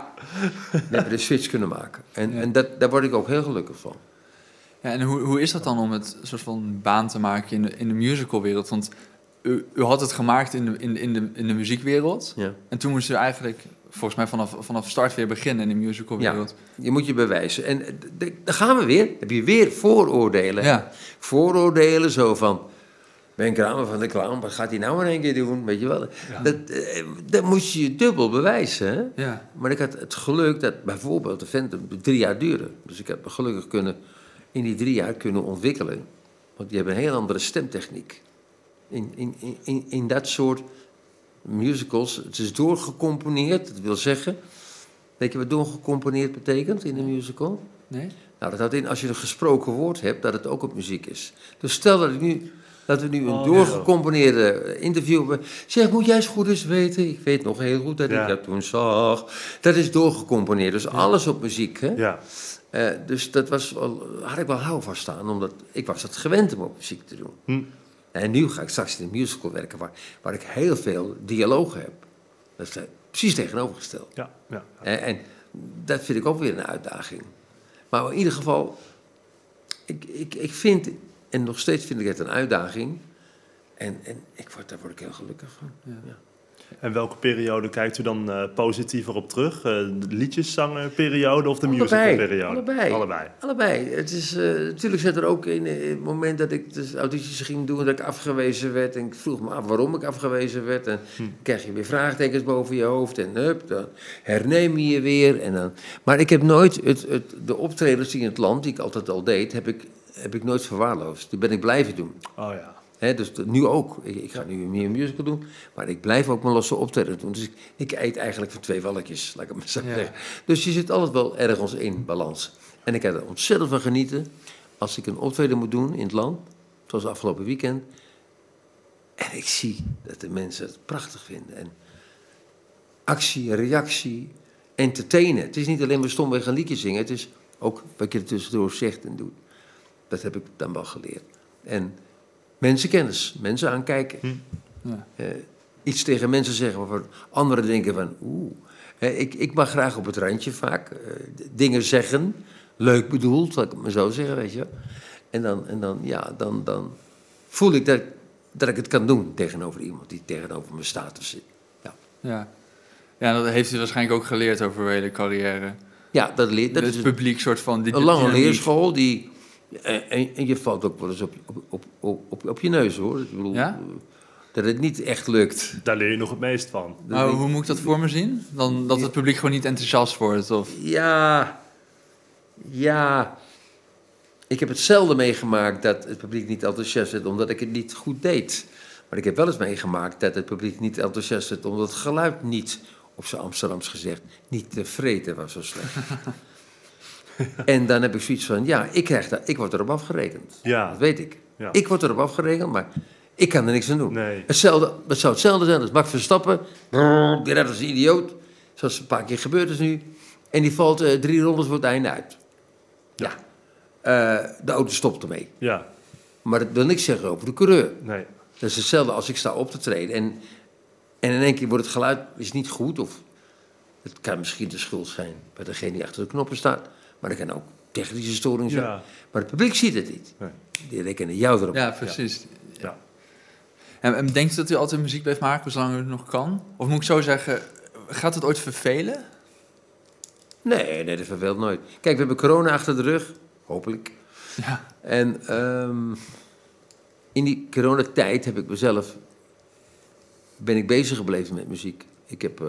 we hebben de switch kunnen maken. En, Ja. en dat, daar word ik ook heel gelukkig van. Ja, en hoe, hoe is dat dan om het soort van baan te maken in de, in de musicalwereld? Want u, u had het gemaakt in de, in, de- in, de, in de muziekwereld. Ja. En toen moest u eigenlijk, volgens mij vanaf, vanaf start weer beginnen in de musicalwereld. Je moet je bewijzen. En eh, d- daar gaan we weer. Heb je weer vooroordelen. Ja. Vooroordelen zo van... Ben Kramer van de clown, wat gaat hij nou in één keer doen? Weet je wel? Dat, eh, dat moest je je dubbel bewijzen. Hè? Ja. Maar ik had het geluk dat bijvoorbeeld de Phantom drie jaar duurde. Dus ik heb me gelukkig kunnen, in die drie jaar kunnen ontwikkelen. Want die hebben een heel andere stemtechniek. In, in, in- in, in dat soort musicals, het is doorgecomponeerd. Dat wil zeggen, weet je wat doorgecomponeerd betekent in een musical? Nee? Nou, dat houdt in als je een gesproken woord hebt, dat het ook op muziek is. Dus stel dat, ik nu, dat we nu een Oh, doorgecomponeerde interview hebben. Zeg, moet jij eens goed eens weten. Ik weet nog heel goed dat ik dat toen zag. Dat is doorgecomponeerd, dus alles op muziek. Hè? Ja. Eh, dus dat was wel, had ik wel houvast aan, omdat ik was het gewend om op muziek te doen. Hm. En nu ga ik straks in een musical werken waar, waar ik heel veel dialogen heb. Dat is eh, precies tegenovergesteld. Ja. Ja. En, en dat vind ik ook weer een uitdaging. Maar in ieder geval, ik, ik, ik vind, en nog steeds vind ik het een uitdaging. En, en ik word, daar word ik heel gelukkig van. Ja. En welke periode kijkt u dan eh, positiever op terug? Eh, de liedjeszangenperiode of de musicalperiode? allebei. Allebei. Allebei. Het is, eh, natuurlijk zit er ook in het moment dat ik dus audities ging doen, dat ik afgewezen werd. En ik vroeg me af waarom ik afgewezen werd. En Hm. dan krijg je weer vraagtekens boven je hoofd. En hup, dan herneem je je weer. En dan... Maar ik heb nooit het, het, de optredens die in het land, die ik altijd al deed, heb ik, heb ik nooit verwaarloosd. Die ben ik blijven doen. Oh ja. Dus nu ook. Ik, ik ga nu meer een musical doen, maar ik blijf ook mijn losse optreden doen. Dus ik, ik eet eigenlijk van twee walletjes, laat ik het maar zo Ja. zeggen. Dus je zit altijd wel ergens in balans. En ik heb er ontzettend van genieten als ik een optreden moet doen in het land, zoals afgelopen weekend. En ik zie dat de mensen het prachtig vinden. En actie, reactie, entertainen. Het is niet alleen maar stomweg een liedje zingen, het is ook wat je er tussendoor zegt en doet. Dat heb ik dan wel geleerd. En mensenkennis, mensen aankijken. Ja. Eh, iets tegen mensen zeggen waarvan anderen denken van oeh. Eh, ik, ik mag graag op het randje vaak eh, dingen zeggen, leuk bedoeld, zal ik het maar zo zeggen, weet je. En dan, en dan, ja, dan, dan voel ik dat, dat ik het kan doen tegenover iemand die tegenover me staat of zit. Ja, Ja. ja, dat heeft u waarschijnlijk ook geleerd over uw hele carrière. ja dat, leert, dat het is publiek soort van... Die, een lange leerschool die... En, en, en je valt ook wel eens op, op, op, op, op, op je neus, hoor. Ik bedoel, Ja? eh, dat het niet echt lukt. Daar leer je nog het meest van. Maar ik- hoe moet ik dat voor me zien? Dan, dat het publiek gewoon niet enthousiast wordt? Of... Ja, ja. Ik heb het zelden meegemaakt dat het publiek niet enthousiast werd omdat ik het niet goed deed. Maar ik heb wel eens meegemaakt dat het publiek niet enthousiast werd omdat het geluid niet, op zijn Amsterdams gezegd, niet tevreden was zo slecht. en dan heb ik zoiets van, ja, ik, krijg dat, ik word erop afgerekend. Ja. Dat weet ik. Ja. Ik word erop afgerekend, maar ik kan er niks aan doen. Nee. Hetzelfde, het zou hetzelfde zijn als Max Verstappen. Brrr, Die rijdt als een idioot. Zoals een paar keer gebeurd is nu. En die valt eh, drie rondes voor het einde uit. Ja. Eh, de auto stopt ermee. Ja. Maar dat wil niks zeggen over de coureur. Nee. Dat is hetzelfde als ik sta op te treden. En, en in één keer wordt het geluid is niet goed. Of Het kan misschien de schuld zijn bij degene die achter de knoppen staat. Maar er kan ook technische storing zijn. Ja. Maar het publiek ziet het niet. Nee. Die rekenen jou erop. Ja, precies. Ja. En, en denkt u dat u altijd muziek blijft maken zolang u het nog kan? Of moet ik zo zeggen, gaat het ooit vervelen? Nee, nee, dat verveelt nooit. Kijk, we hebben corona achter de rug. Hopelijk. Ja. En ehm, in die coronatijd heb ik mezelf... ben ik bezig gebleven met muziek. Ik heb eh,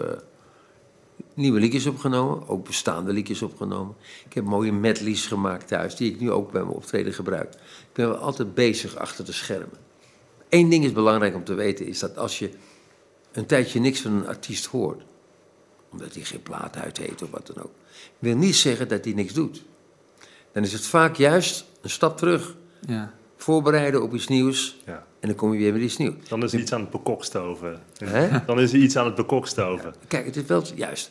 nieuwe liedjes opgenomen, ook bestaande liedjes opgenomen. Ik heb mooie medleys gemaakt thuis, die ik nu ook bij mijn optreden gebruik. Ik ben wel altijd bezig achter de schermen. Eén ding is belangrijk om te weten, is dat als je een tijdje niks van een artiest hoort... omdat hij geen plaat uit heeft of wat dan ook... wil niet zeggen dat hij niks doet. Dan is het vaak juist een stap terug Ja. voorbereiden op iets nieuws. Ja. En dan kom je weer met iets nieuws. Dan is er iets aan het bekokstoven. Hè? Dan is er iets aan het bekokstoven. Kijk, het is wel juist.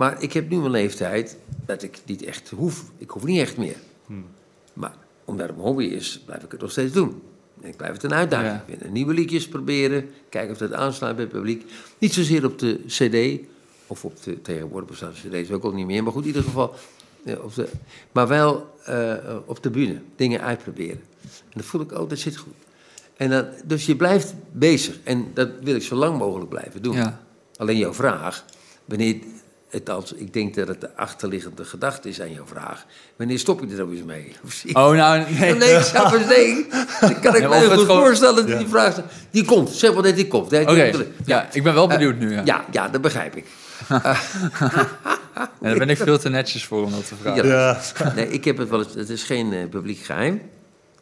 Maar ik heb nu een leeftijd dat ik niet echt hoef. Ik hoef niet echt meer. Hmm. Maar omdat het mijn hobby is, blijf ik het nog steeds doen. En ik blijf het een uitdaging Ja. vinden. Nieuwe liedjes proberen. Kijken of dat aansluit bij het publiek. Niet zozeer op de cd. Of op de tegenwoordig bestaande cd's ook al niet meer. Maar goed, in ieder geval. ja, op de, maar wel eh, op de bühne. Dingen uitproberen. En dan voel ik, oh, dat zit goed. En dan, dus je blijft bezig. En dat wil ik zo lang mogelijk blijven doen. Ja. Alleen jouw vraag, wanneer het als, ik denk dat het de achterliggende gedachte is aan jouw vraag. Wanneer stop je er nou eens mee? Of zie je- Oh, nou, nee. nee, ik zou maar nee. Dan kan ik Ja, me heel het goed gewoon- voorstellen dat Ja. die vraag. Die komt, zeg maar dat die komt. Oké, ik- ja, ik ben wel benieuwd nu. Ja. ja, ja, dat begrijp ik. En daar ben ik veel te netjes voor om dat te vragen. Ja. Ja. Nee, ik heb het wel eens, het is geen eh, publiek geheim.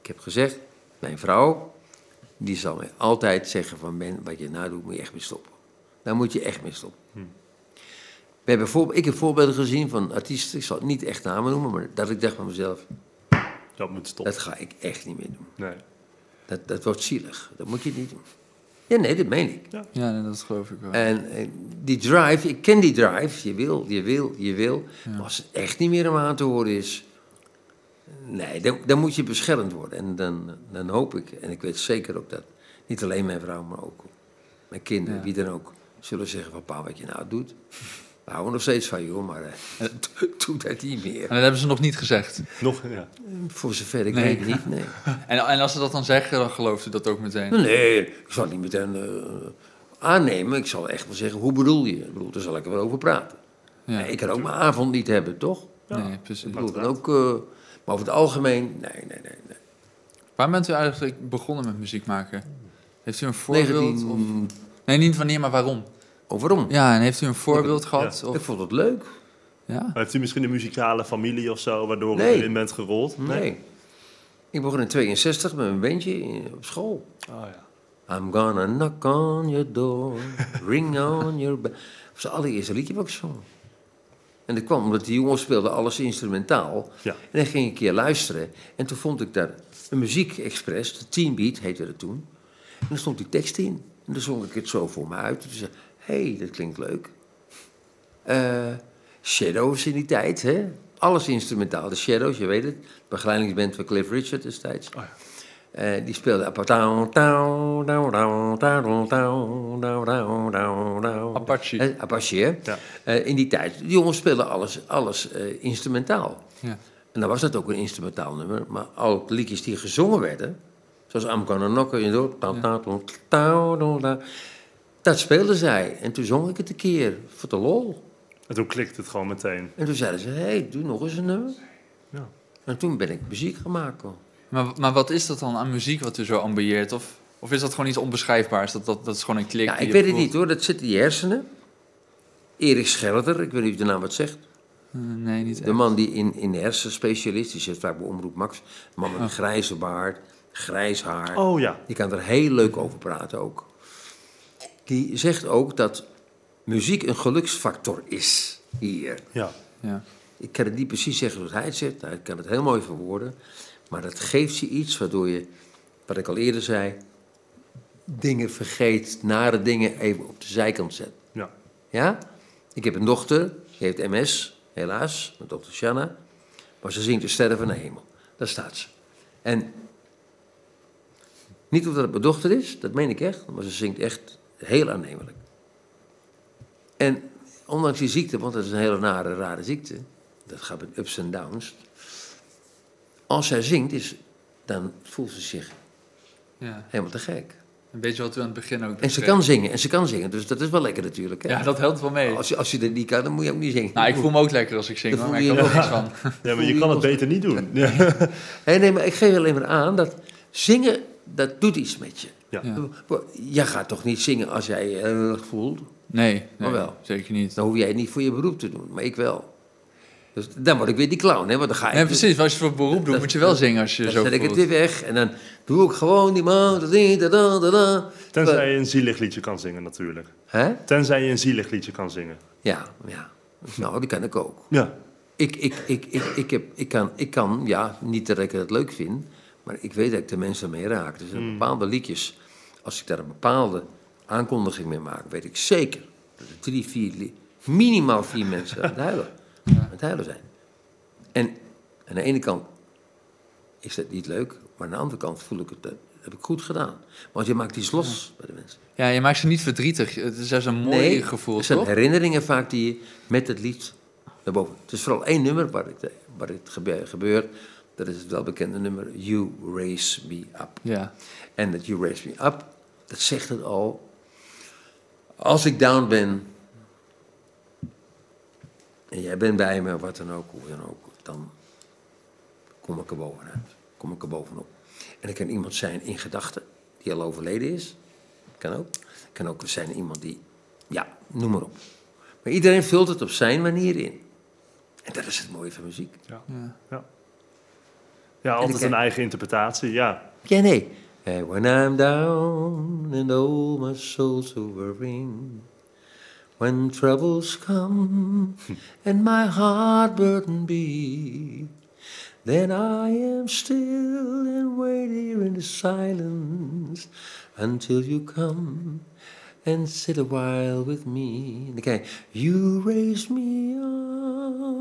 Ik heb gezegd, mijn vrouw, die zal mij altijd zeggen van, Ben, wat je nou doet, moet je echt mee stoppen. Daar moet je echt mee stoppen. We hebben voor, ik heb voorbeelden gezien van artiesten, ik zal het niet echt namen noemen, maar dat ik dacht van mezelf, Dat moet stoppen. dat ga ik echt niet meer doen. Nee. Dat, dat wordt zielig, dat moet je niet doen. Ja, nee, dat meen ik. Ja, nee, dat geloof ik wel. En, die drive, ik ken die drive, je wil, je wil, je wil. Maar als het echt niet meer om aan te horen is, nee, dan, dan moet je beschermd worden. En dan, dan hoop ik, en ik weet zeker ook dat, niet alleen mijn vrouw, maar ook mijn kinderen, Ja. wie dan ook, zullen zeggen van pa, wat je nou doet. We houden nog steeds van joh, maar eh, doe dat niet meer. En dat hebben ze nog niet gezegd. Nog, ja. Voor zover ik Nee. weet niet, nee. En, en als ze dat dan zeggen, dan gelooft u dat ook meteen. Nee, ik zal het niet meteen eh, aannemen. Ik zal echt wel zeggen, hoe bedoel je? Ik bedoel, daar zal ik er wel over praten. Ja. Nee, ik kan ook mijn avond niet hebben, toch? Nee, precies. Ik bedoel, dan ook, eh, maar over het algemeen, nee, nee, nee. nee. Waar bent u eigenlijk begonnen met muziek maken? Heeft u een voorbeeld? 19... Of... Nee, niet wanneer, maar waarom? Oh, waarom? Ja, en heeft u een voorbeeld gehad? Ik Of... vond het leuk. Ja? Heeft u misschien een muzikale familie of zo, waardoor Nee. u erin bent gerold? Nee. Ik begon in 62 met mijn bandje in- op school. Oh, ja. I'm gonna knock on your door, ring on your bell. Dat was het allereerste liedje wat ik zong. En dat kwam omdat die jongens speelden alles instrumentaal. Ja. En dan ging ik een keer luisteren. En toen vond ik daar een muziekexpress, de Teambeat heette dat toen. En daar stond die tekst in. En dan zong ik het zo voor me uit. En toen zei hé, hey, dat klinkt leuk. Uh, shadows in die tijd, hè? Alles instrumentaal. De Shadows, je weet het. Begeleidingsband van Cliff Richard destijds. Oh ja. uh, die speelde... Apache. Uh, Apache, hè? Ja. in die tijd. Die jongens speelden alles, alles instrumentaal. Ja. En dan was dat ook een instrumentaal nummer. Maar al de liedjes die gezongen werden... Zoals Amkan en ta je door... Dat speelden zij. En toen zong ik het een keer. Voor de lol. En toen klikt het gewoon meteen. En toen zeiden ze... Hé, hey, doe nog eens een nummer. Ja. En toen ben ik muziek gemaakt. hoor. Maar, maar wat is dat dan aan muziek wat u zo ambieert? Of, of is dat gewoon iets onbeschrijfbaars? Dat, dat, dat is gewoon een klik? Ja, ik weet het niet hoor. Dat zit in je hersenen. Erik Schelder, ik weet niet of de naam wat zegt. Eh, nee, niet De echt. man die in, in de hersenspecialist, die zit vaak bij Omroep Max. Een man met een grijze baard, grijs haar. Oh ja. Die kan er heel leuk over praten ook. Die zegt ook dat muziek een geluksfactor is hier. Ja. Ja. Ik kan het niet precies zeggen zoals hij het zegt, hij kan het heel mooi verwoorden. Maar dat geeft je iets waardoor je, wat ik al eerder zei, dingen vergeet, nare dingen even op de zijkant zet. Ja. Ja? Ik heb een dochter, die heeft MS, helaas, mijn dochter Shanna. Maar ze zingt de sterren van de hemel. Daar staat ze. En niet omdat het mijn dochter is, dat meen ik echt, maar ze zingt echt heel aannemelijk. En ondanks die ziekte, want dat is een hele nare, rare ziekte. Dat gaat met ups en downs. Als zij zingt, is, dan voelt ze zich Ja. helemaal te gek. Een beetje wat u aan het begin ook En ze kan zingen, en ze kan zingen, dus dat is wel lekker natuurlijk. Hè? Ja, dat helpt wel mee. als, je, als je dat niet kan, dan moet je ook niet zingen. Nou, ik voel me ook lekker als ik zing, maar voel ik je kan er je- niks van. Ja, maar je kan het beter niet doen. Ja. Hé, nee, maar ik geef alleen maar aan dat zingen, dat doet iets met je. Ja. Ja. Jij gaat toch niet zingen als jij je erg voelt? Nee, nee Maar wel. zeker niet. Dan hoef jij het niet voor je beroep te doen, maar ik wel. Dus dan word ik weer die clown, hè? Want dan ga ik. Nee, precies. Als je voor beroep doet, Dat- moet je wel zingen als je Dan zo zet ik het weer weg en dan doe ik gewoon die man. da, da, da, da, da. Tenzij je een zielig liedje kan zingen natuurlijk. Hè? Tenzij je een zielig liedje kan zingen. Ja, ja. Nou, die kan ik ook. Ja. Ik, ik, ik, ik, ik, heb, ik, kan, ik kan, ja, niet dat ik het leuk vind, maar ik weet dat ik de mensen mee raak. Dus er zijn Hmm. bepaalde liedjes, als ik daar een bepaalde aankondiging mee maak, weet ik zeker dat er drie, vier, minimaal vier mensen aan het huilen, aan het huilen zijn. En aan de ene kant is dat niet leuk, maar aan de andere kant voel ik het, dat heb ik goed gedaan. Want je maakt iets los bij de mensen. Ja, je maakt ze niet verdrietig. Het is juist een mooi gevoel, het zijn toch? herinneringen vaak die je met het lied naar boven. Het is vooral één nummer waar het, waar het gebe- gebeurt. Dat is het welbekende nummer You Raise Me Up. Ja. En dat You Raise Me Up, dat zegt het al. Als ik down ben en jij bent bij me, wat dan ook, hoe dan ook, dan kom ik er bovenuit. Kom ik er bovenop. En er kan iemand zijn in gedachten die al overleden is. Kan ook. Kan ook zijn iemand die, ja, noem maar op. Maar iedereen vult het op zijn manier in. En dat is het mooie van muziek. Ja. Ja, altijd ik- een eigen interpretatie, ja. Ja, nee. When I'm down and oh my soul's overring. When troubles come and my heart burden be. Then I am still and wait here in the silence until you come and sit a while with me. En dan kijk je, you raise me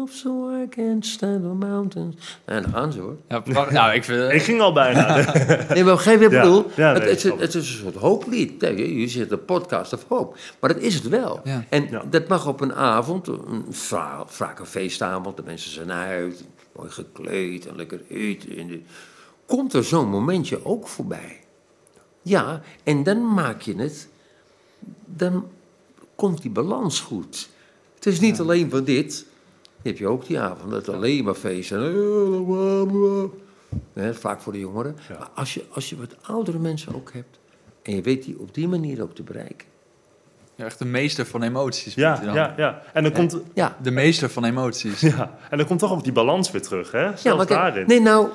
up so I can stand on mountains. En dan gaan ze hoor. Ja, nou, ik vind... Ik ging al bijna. Nee, maar je ik Ja, bedoel? ja, het, nee, het, is, snap het is een soort hooplied. Je je zit een podcast of hoop. Maar dat is het wel. Ja. En Ja. dat mag op een avond, een, va- vaak een feestavond, de mensen zijn uit, mooi gekleed en lekker eten. En de- komt er zo'n momentje ook voorbij. Ja, en dan maak je het, dan komt die balans goed. Het is niet alleen van dit. Dan heb je ook die avond, dat alleen maar feesten. Hè, vaak voor de jongeren. Ja. Maar als je, als je wat oudere mensen ook hebt, en je weet die op die manier ook te bereiken. Ja, echt de meester van emoties. Ja, dan. ja, ja. En dan, komt, Ja, De meester van emoties. ja. en dan komt toch ook die balans weer terug, hè? Zelfs ja maar kijk, daarin. nee nou,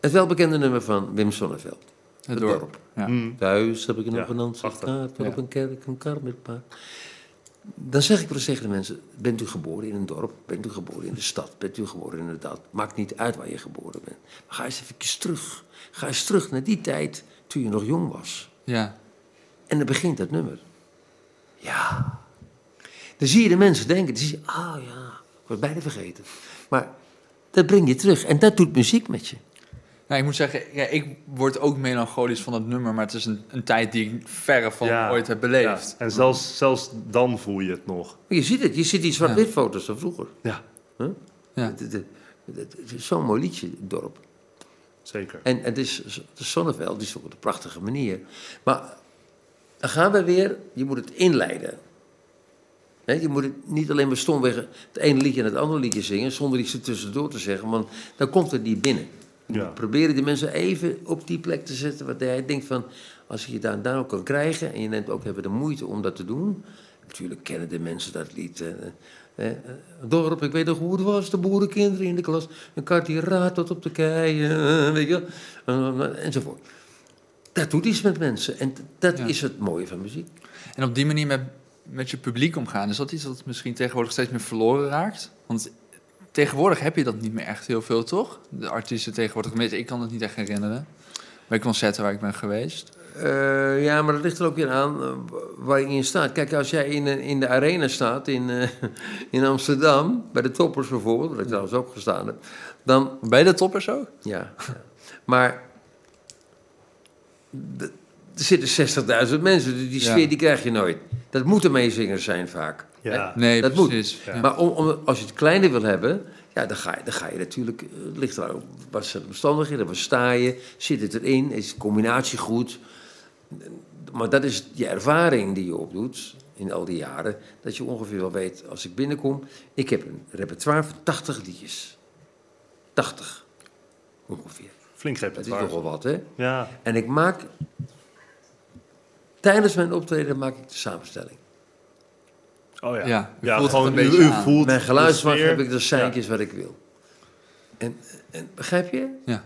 het welbekende nummer van Wim Sonneveld. Het dorp. dorp. Ja. Mm. Thuis heb ik een Ja, Ja. op een kerk, een kar met paard. Dan zeg ik wel eens tegen de mensen, bent u geboren in een dorp? Bent u geboren in de stad? Bent u geboren in de? Maakt niet uit waar je geboren bent. Maar ga eens even terug. Ga eens terug naar die tijd toen je nog jong was. ja. En dan begint dat nummer. Ja. Dan zie je de mensen denken, dan zie je, ah ja, ik was bijna vergeten. Maar dat brengt je terug en dat doet muziek met je. Nou, ik moet zeggen, ja, ik word ook melancholisch van het nummer, maar het is een, een tijd die ik verre van Ja, ooit heb Ja. beleefd. En zelfs, zelfs dan voel je het nog. Je ziet het, je ziet die zwart-wit foto's van vroeger. Ja, Ja. Het, het- het- het- het is zo'n mooi liedje, het dorp. zeker. En het is, het is Zonneveld, die is op een prachtige manier. Maar dan gaan we weer, je moet het inleiden. Hè, je moet het niet alleen maar stomweg het ene liedje en het andere liedje zingen, zonder iets er tussendoor te zeggen, want dan komt het niet binnen. Ja. proberen die mensen even op die plek te zetten, wat hij denkt van, als je je daar, daar ook kan krijgen, en je neemt ook even de moeite om dat te doen. Natuurlijk kennen de mensen dat lied. eh, dorp, ik weet nog hoe het was, de boerenkinderen in de klas. Een kat die raadt tot op de kei, eh, weet je enzovoort. Dat doet iets met mensen en dat Ja. is het mooie van muziek. En op die manier met, met je publiek omgaan, is dat iets dat misschien tegenwoordig steeds meer verloren raakt? Want tegenwoordig heb je dat niet meer echt heel veel, toch? De artiesten tegenwoordig, ik kan het niet echt herinneren. Bij concerten waar ik ben geweest. Eh, ja, maar dat ligt er ook weer aan eh, waar je in staat. Kijk, als jij in, in de arena staat in, eh, in Amsterdam, bij de toppers bijvoorbeeld, waar ik trouwens ook gestaan heb, dan je de toppers ook? Ja, maar er zitten 60.000 mensen, dus die Ja. sfeer die krijg je nooit. Dat moeten meezingers zijn vaak. Ja. Nee, Dat moet. precies. Ja. Maar om, om, als je het kleiner wil hebben, ja, dan, ga je, dan ga je natuurlijk... eh, Het ligt er wat zijn de omstandigheden, waar sta je, zit het erin, is de combinatie goed? Maar dat is je ervaring die je opdoet in al die jaren, dat je ongeveer wel weet, als ik binnenkom, ik heb een repertoire van 80 liedjes. 80, ongeveer. Flink Dat is repertoire. toch wel wat, hè? Ja, En ik maak, tijdens mijn optreden maak ik de samenstelling. Oh ja. Ja, u ja voelt het gewoon een u, beetje u aan. voelt Mijn geluidsmacht heb ik de seintjes wat ik wil. En, en begrijp je? Ja.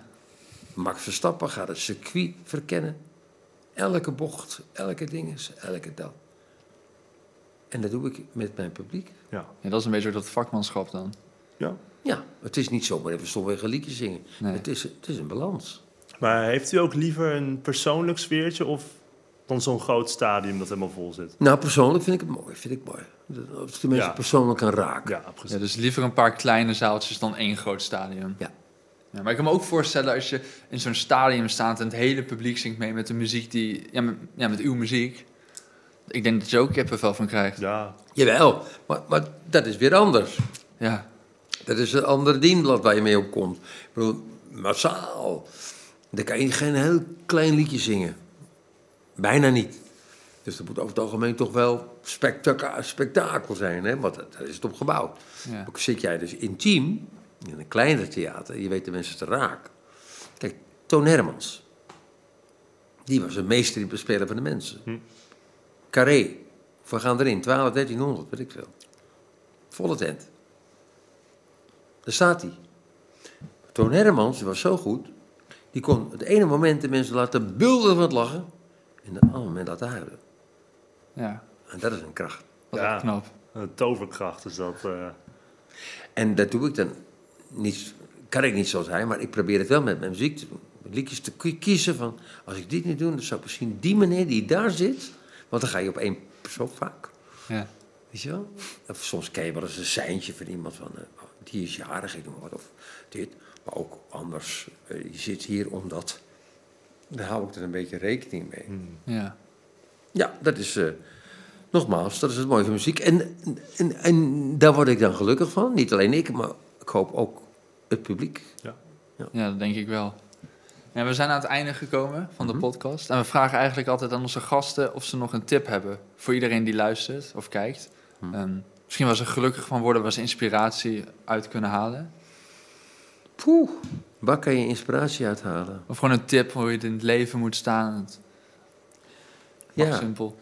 Max Verstappen gaat het circuit verkennen. Elke bocht, elke ding, elke dat. En dat doe ik met mijn publiek. Ja. ja, dat is een beetje dat vakmanschap dan. ja. Ja, het is niet zomaar even stomweg een liedje zingen. Nee. Het, is, het is een balans. Maar heeft u ook liever een persoonlijk sfeertje of dan zo'n groot stadium dat helemaal vol zit? Nou, persoonlijk vind ik het mooi. Vind ik mooi. Dat- Als de mensen Ja. persoonlijk kan raken. Ja, precies. Ja, dus liever een paar kleine zaaltjes dan één groot stadium. Ja. Ja, maar ik kan me ook voorstellen als je in zo'n stadium staat en het hele publiek zingt mee met de muziek die, ja, met, ja, met uw muziek. Ik denk dat je ook kippenvel van krijgt. Ja, Jawel, maar, maar dat is weer anders. Ja, Dat is een ander dienblad waar je mee opkomt. Ik bedoel, massaal. Dan kan je geen heel klein liedje zingen. Bijna niet. Dus dat moet over het algemeen toch wel spektakel zijn, hè? want daar is het op gebouwd. ja. Ook zit jij dus intiem, in een kleiner theater, je weet de mensen te raken. Kijk, Toon Hermans, die was een meester in het bespelen van de mensen. Hm. Carré, we gaan erin, 12, 1300, weet ik veel. Volle tent. Daar staat hij. Toon Hermans, die was zo goed, die kon het ene moment de mensen laten bulden van het lachen, en het andere moment laten huilen. ja. En dat is een kracht. Wat Ja. knap. een toverkracht is dat. eh, En dat doe ik dan niet, kan ik niet zoals hij, maar ik probeer het wel met mijn muziek te doen. Met liedjes te ki- kiezen van, als ik dit niet doe, dan zou ik misschien die meneer die daar zit, want dan ga je op één persoon vaak. Ja. Weet je wel? Of soms ken je wel eens een seintje van iemand van, eh, oh, die is jarig, ik noem maar wat, of dit. Maar ook anders, eh, je zit hier omdat, daar hou ik er een beetje rekening mee. ja. Ja, dat is, eh, nogmaals, dat is het mooie van muziek. En, en, en daar word ik dan gelukkig van. Niet alleen ik, maar ik hoop ook het publiek. Ja, dat denk ik wel. Ja, we zijn aan het einde gekomen van de Mhm. podcast. En we vragen eigenlijk altijd aan onze gasten of ze nog een tip hebben voor iedereen die luistert of kijkt. Mhm. Ehm, misschien waar ze gelukkig van worden, waar ze inspiratie uit kunnen halen. Poeh, waar kan je inspiratie uithalen? Of gewoon een tip hoe je in het leven moet staan. Het Ja, simpel.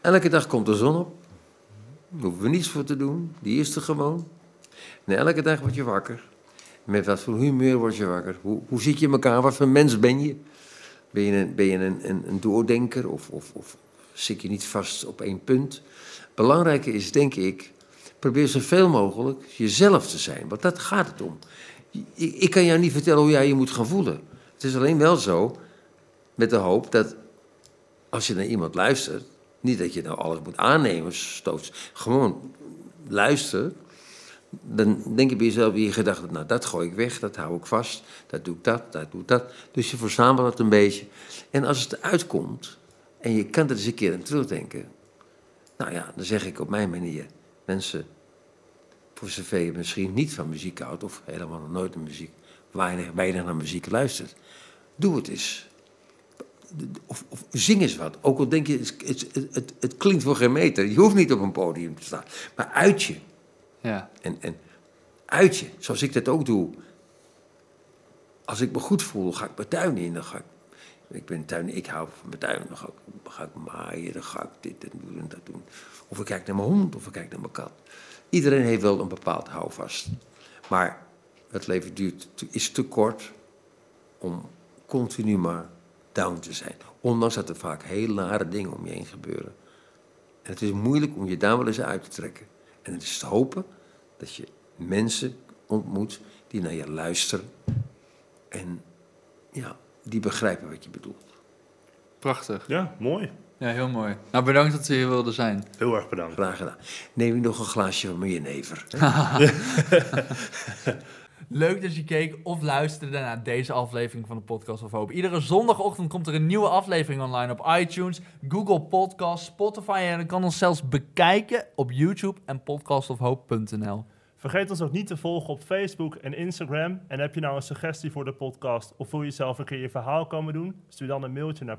elke dag komt de zon op. Daar hoeven we niets voor te doen. Die is er gewoon. En elke dag word je wakker. Met wat voor humeur word je wakker? Hoe, hoe zit je in elkaar? Wat voor mens ben je? Ben je een, ben je een, een, een doordenker of, of, of zit je niet vast op één punt? Belangrijke is, denk ik, probeer zoveel mogelijk jezelf te zijn. Want dat gaat het om. Ik, kan jou niet vertellen hoe jij je moet gaan voelen. Het is alleen wel zo, met de hoop dat als je naar iemand luistert, niet dat je nou alles moet aannemen, stoots, gewoon luister. Dan denk je bij jezelf in je gedachten, nou dat gooi ik weg, dat hou ik vast, dat doe ik dat, dat doe ik dat. Dus je verzamelt het een beetje. En als het eruit komt en je kan er eens een keer aan terugdenken, nou ja, dan zeg ik op mijn manier, mensen, voor zover je misschien niet van muziek houdt of helemaal nog nooit naar muziek, weinig, weinig naar muziek luistert, doe het eens. Of, of zing eens wat. Ook al denk je, het, het, het, het klinkt voor geen meter. Je hoeft niet op een podium te staan. Maar uit je. Ja, En, en uit je, zoals ik dat ook doe. Als ik me goed voel, ga ik mijn tuin in. Dan ga ik, ik ben tuin, ik hou van mijn tuin. Dan ga ik, dan ga ik maaien, dan ga ik dit en doen en dat doen. Of ik kijk naar mijn hond, of ik kijk naar mijn kat. Iedereen heeft wel een bepaald houvast. Maar het leven duurt, is te kort om continu maar down te zijn. Ondanks dat er vaak heel nare dingen om je heen gebeuren. En het is moeilijk om je daar wel eens uit te trekken. En het is te hopen dat je mensen ontmoet die naar je luisteren. En ja, die begrijpen wat je bedoelt. prachtig. ja, mooi. Ja, heel mooi. Nou, bedankt dat u hier wilde zijn. Heel erg bedankt. Graag gedaan. Neem je nog een glaasje van mijn jenever. Leuk dat je keek of luisterde naar deze aflevering van de Podcast of Hope. Iedere zondagochtend komt er een nieuwe aflevering online op iTunes, Google Podcasts, Spotify en je kan ons zelfs bekijken op YouTube en podcastofhope.nl. Vergeet ons ook niet te volgen op Facebook en Instagram. En heb je nou een suggestie voor de podcast of wil je zelf een keer je verhaal komen doen? Stuur dan een mailtje naar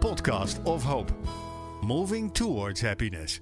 Podcast of Hope. Moving towards happiness.